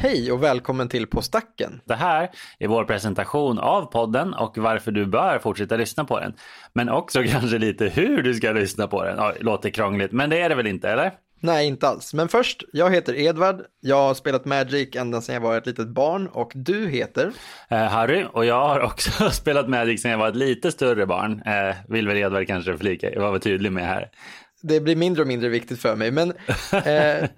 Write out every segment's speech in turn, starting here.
Hej och välkommen till På stacken. Det här är vår presentation av podden och varför du bör fortsätta lyssna på den. Men också kanske lite hur du ska lyssna på den. Det låter krångligt, men det är det väl inte, eller? Nej, inte alls. Men först, jag heter Edvard. Jag har spelat Magic ända sedan jag var ett litet barn och du heter? Eh, Harry och jag har också spelat Magic sedan jag var ett lite större barn. Eh, vill väl Edvard kanske flika, jag var väl tydlig med här det blir mindre och mindre viktigt för mig. Men, eh,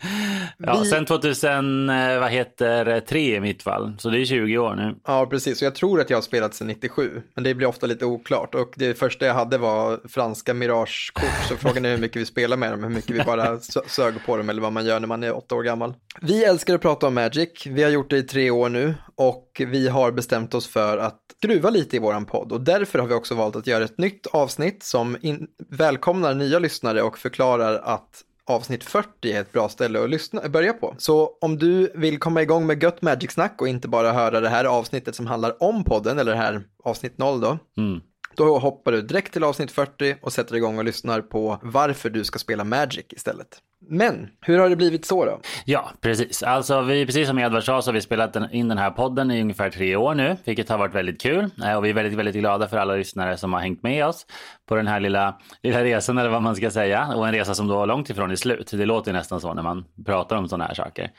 ja, vi... Sen 2000, eh, vad heter tre i mitt fall, så det är 20 år nu. Ja, precis. Så jag tror att jag har spelat sedan 97, men det blir ofta lite oklart. Och det första jag hade var franska Mirage-kort, så frågan är hur mycket vi spelar med dem, hur mycket vi bara sög på dem eller vad man gör när man är åtta år gammal. Vi älskar att prata om Magic, vi har gjort det i tre år nu och vi har bestämt oss för att skruva lite i våran podd och därför har vi också valt att göra ett nytt avsnitt som in, välkomnar nya lyssnare och förklarar att avsnitt 40 är ett bra ställe att lyssna, börja på. Så om du vill komma igång med gött Magic-snack och inte bara höra det här avsnittet som handlar om podden, eller det här avsnitt 0 då, mm då hoppar du direkt till avsnitt 40 och sätter igång och lyssnar på varför du ska spela Magic istället. Men hur har det blivit så då? Ja, precis. Alltså, vi, precis som Edvard sa så har vi spelat in den här podden i ungefär tre år nu, vilket har varit väldigt kul. Eh, och vi är väldigt, väldigt glada för alla lyssnare som har hängt med oss på den här lilla, lilla resan eller vad man ska säga. Och en resa som då långt ifrån är slut. Det låter nästan så när man pratar om sådana här saker.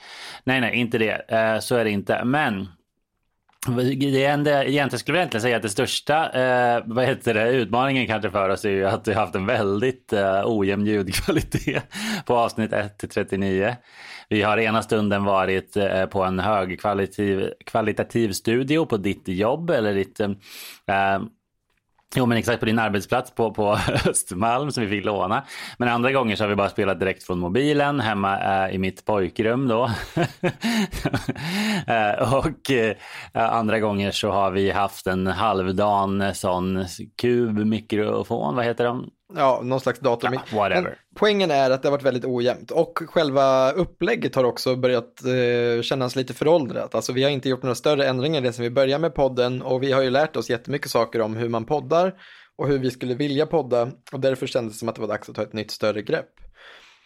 Nej, nej, inte det. Eh, så är det inte. Men det enda, egentligen skulle jag egentligen säga att det största eh, vad heter det, utmaningen kanske för oss är ju att vi har haft en väldigt eh, ojämn ljudkvalitet på avsnitt 1 till 39. Vi har ena stunden varit eh, på en högkvalitativ kvalitativ studio på ditt jobb eller ditt eh, Jo men exakt på din arbetsplats på, på Östermalm som vi fick låna. Men andra gånger så har vi bara spelat direkt från mobilen hemma äh, i mitt pojkrum då. äh, och äh, andra gånger så har vi haft en halvdan sån kubmikrofon, vad heter de? Ja, någon slags dator. Ja, whatever. Men poängen är att det har varit väldigt ojämnt och själva upplägget har också börjat eh, kännas lite föråldrat. Alltså vi har inte gjort några större ändringar det som vi började med podden och vi har ju lärt oss jättemycket saker om hur man poddar och hur vi skulle vilja podda och därför kändes det som att det var dags att ta ett nytt större grepp.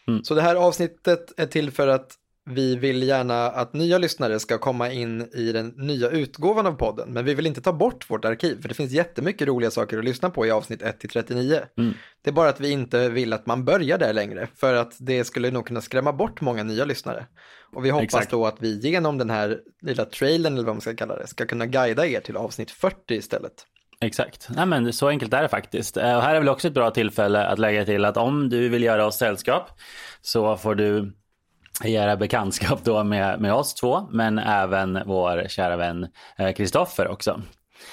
Mm. Så det här avsnittet är till för att vi vill gärna att nya lyssnare ska komma in i den nya utgåvan av podden, men vi vill inte ta bort vårt arkiv, för det finns jättemycket roliga saker att lyssna på i avsnitt 1-39. Mm. Det är bara att vi inte vill att man börjar där längre, för att det skulle nog kunna skrämma bort många nya lyssnare. Och vi hoppas Exakt. då att vi genom den här lilla trailern, eller vad man ska kalla det, ska kunna guida er till avsnitt 40 istället. Exakt, Nej, men så enkelt är det faktiskt. Eh, och här är väl också ett bra tillfälle att lägga till att om du vill göra oss sällskap så får du göra bekantskap då med, med oss två, men även vår kära vän Kristoffer eh, också.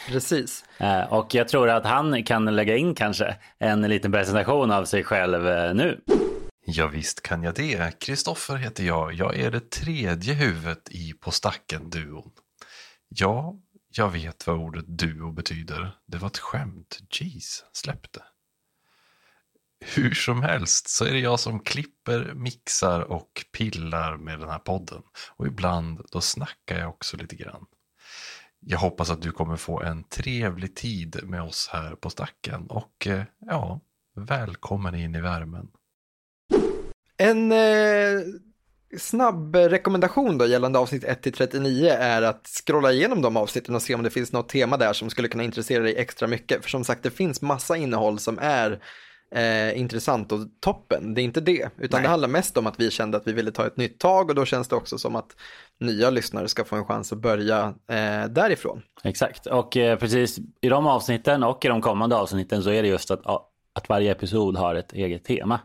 Precis. Eh, och jag tror att han kan lägga in kanske en liten presentation av sig själv eh, nu. Ja, visst kan jag det. Kristoffer heter jag. Jag är det tredje huvudet i På stacken-duon. Ja, jag vet vad ordet duo betyder. Det var ett skämt. Jeez, släpp det. Hur som helst så är det jag som klipper, mixar och pillar med den här podden. Och ibland då snackar jag också lite grann. Jag hoppas att du kommer få en trevlig tid med oss här på stacken och eh, ja, välkommen in i värmen. En eh, snabb rekommendation då gällande avsnitt 1 till 39 är att scrolla igenom de avsnitten och se om det finns något tema där som skulle kunna intressera dig extra mycket. För som sagt, det finns massa innehåll som är eh, intressant och toppen. Det är inte det, utan Nej. det handlar mest om att vi kände att vi ville ta ett nytt tag och då känns det också som att nya lyssnare ska få en chans att börja eh, därifrån. Exakt, och eh, precis i de avsnitten och i de kommande avsnitten så är det just att, att varje episod har ett eget tema.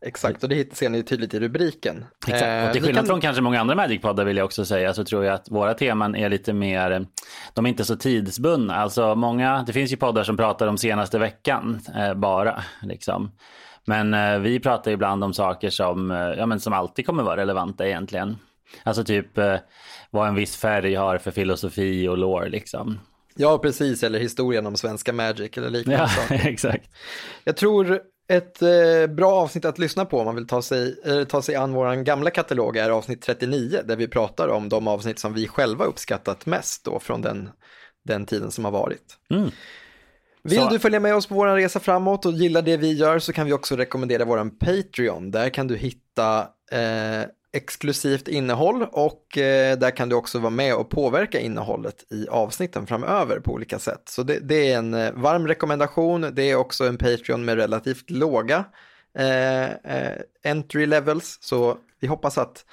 Exakt, och det ser ni tydligt i rubriken. Exakt, och till eh, skillnad kan... från kanske många andra Magic-poddar vill jag också säga så tror jag att våra teman är lite mer, de är inte så tidsbundna. Alltså många, det finns ju poddar som pratar om senaste veckan eh, bara. Liksom. Men eh, vi pratar ibland om saker som, eh, ja, men som alltid kommer vara relevanta egentligen. Alltså typ eh, vad en viss färg har för filosofi och lore liksom. Ja, precis, eller historien om svenska Magic eller liknande ja, exakt. Jag tror ett eh, bra avsnitt att lyssna på om man vill ta sig, eh, ta sig an vår gamla katalog är avsnitt 39 där vi pratar om de avsnitt som vi själva uppskattat mest då från den, den tiden som har varit. Mm. Vill så... du följa med oss på vår resa framåt och gilla det vi gör så kan vi också rekommendera vår Patreon. Där kan du hitta eh, exklusivt innehåll och eh, där kan du också vara med och påverka innehållet i avsnitten framöver på olika sätt. Så det, det är en eh, varm rekommendation. Det är också en Patreon med relativt låga eh, eh, entry levels. Så vi hoppas att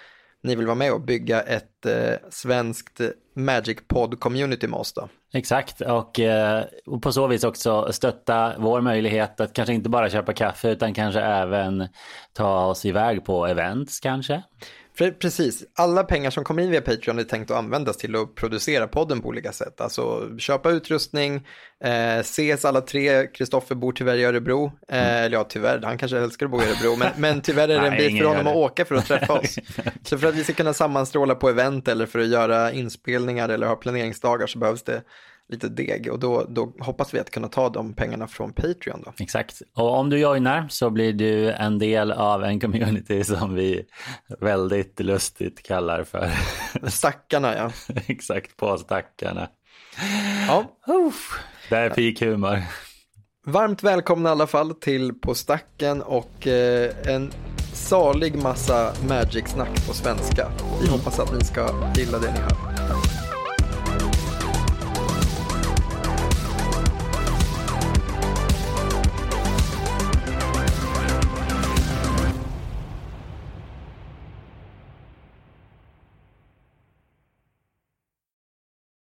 ni vill vara med och bygga ett eh, svenskt Magic Pod community med oss då. Exakt, och, eh, och på så vis också stötta vår möjlighet att kanske inte bara köpa kaffe utan kanske även ta oss iväg på events kanske. Precis, alla pengar som kommer in via Patreon är tänkt att användas till att producera podden på olika sätt. Alltså köpa utrustning, eh, ses alla tre, Kristoffer bor tyvärr i Örebro, eh, mm. eller ja tyvärr, han kanske älskar att bo i Örebro, men, men tyvärr är det en bit för honom att åka för att träffa oss. Så för att vi ska kunna sammanstråla på event eller för att göra inspelningar eller ha planeringsdagar så behövs det lite deg och då, då hoppas vi att kunna ta de pengarna från Patreon. Då. Exakt, och om du joinar så blir du en del av en community som vi väldigt lustigt kallar för Stackarna ja. Exakt, på stackarna. Ja. Uff, det är peak humor. Varmt välkomna i alla fall till På stacken och eh, en salig massa Magic-snack på svenska. Vi hoppas att ni ska gilla det ni hör.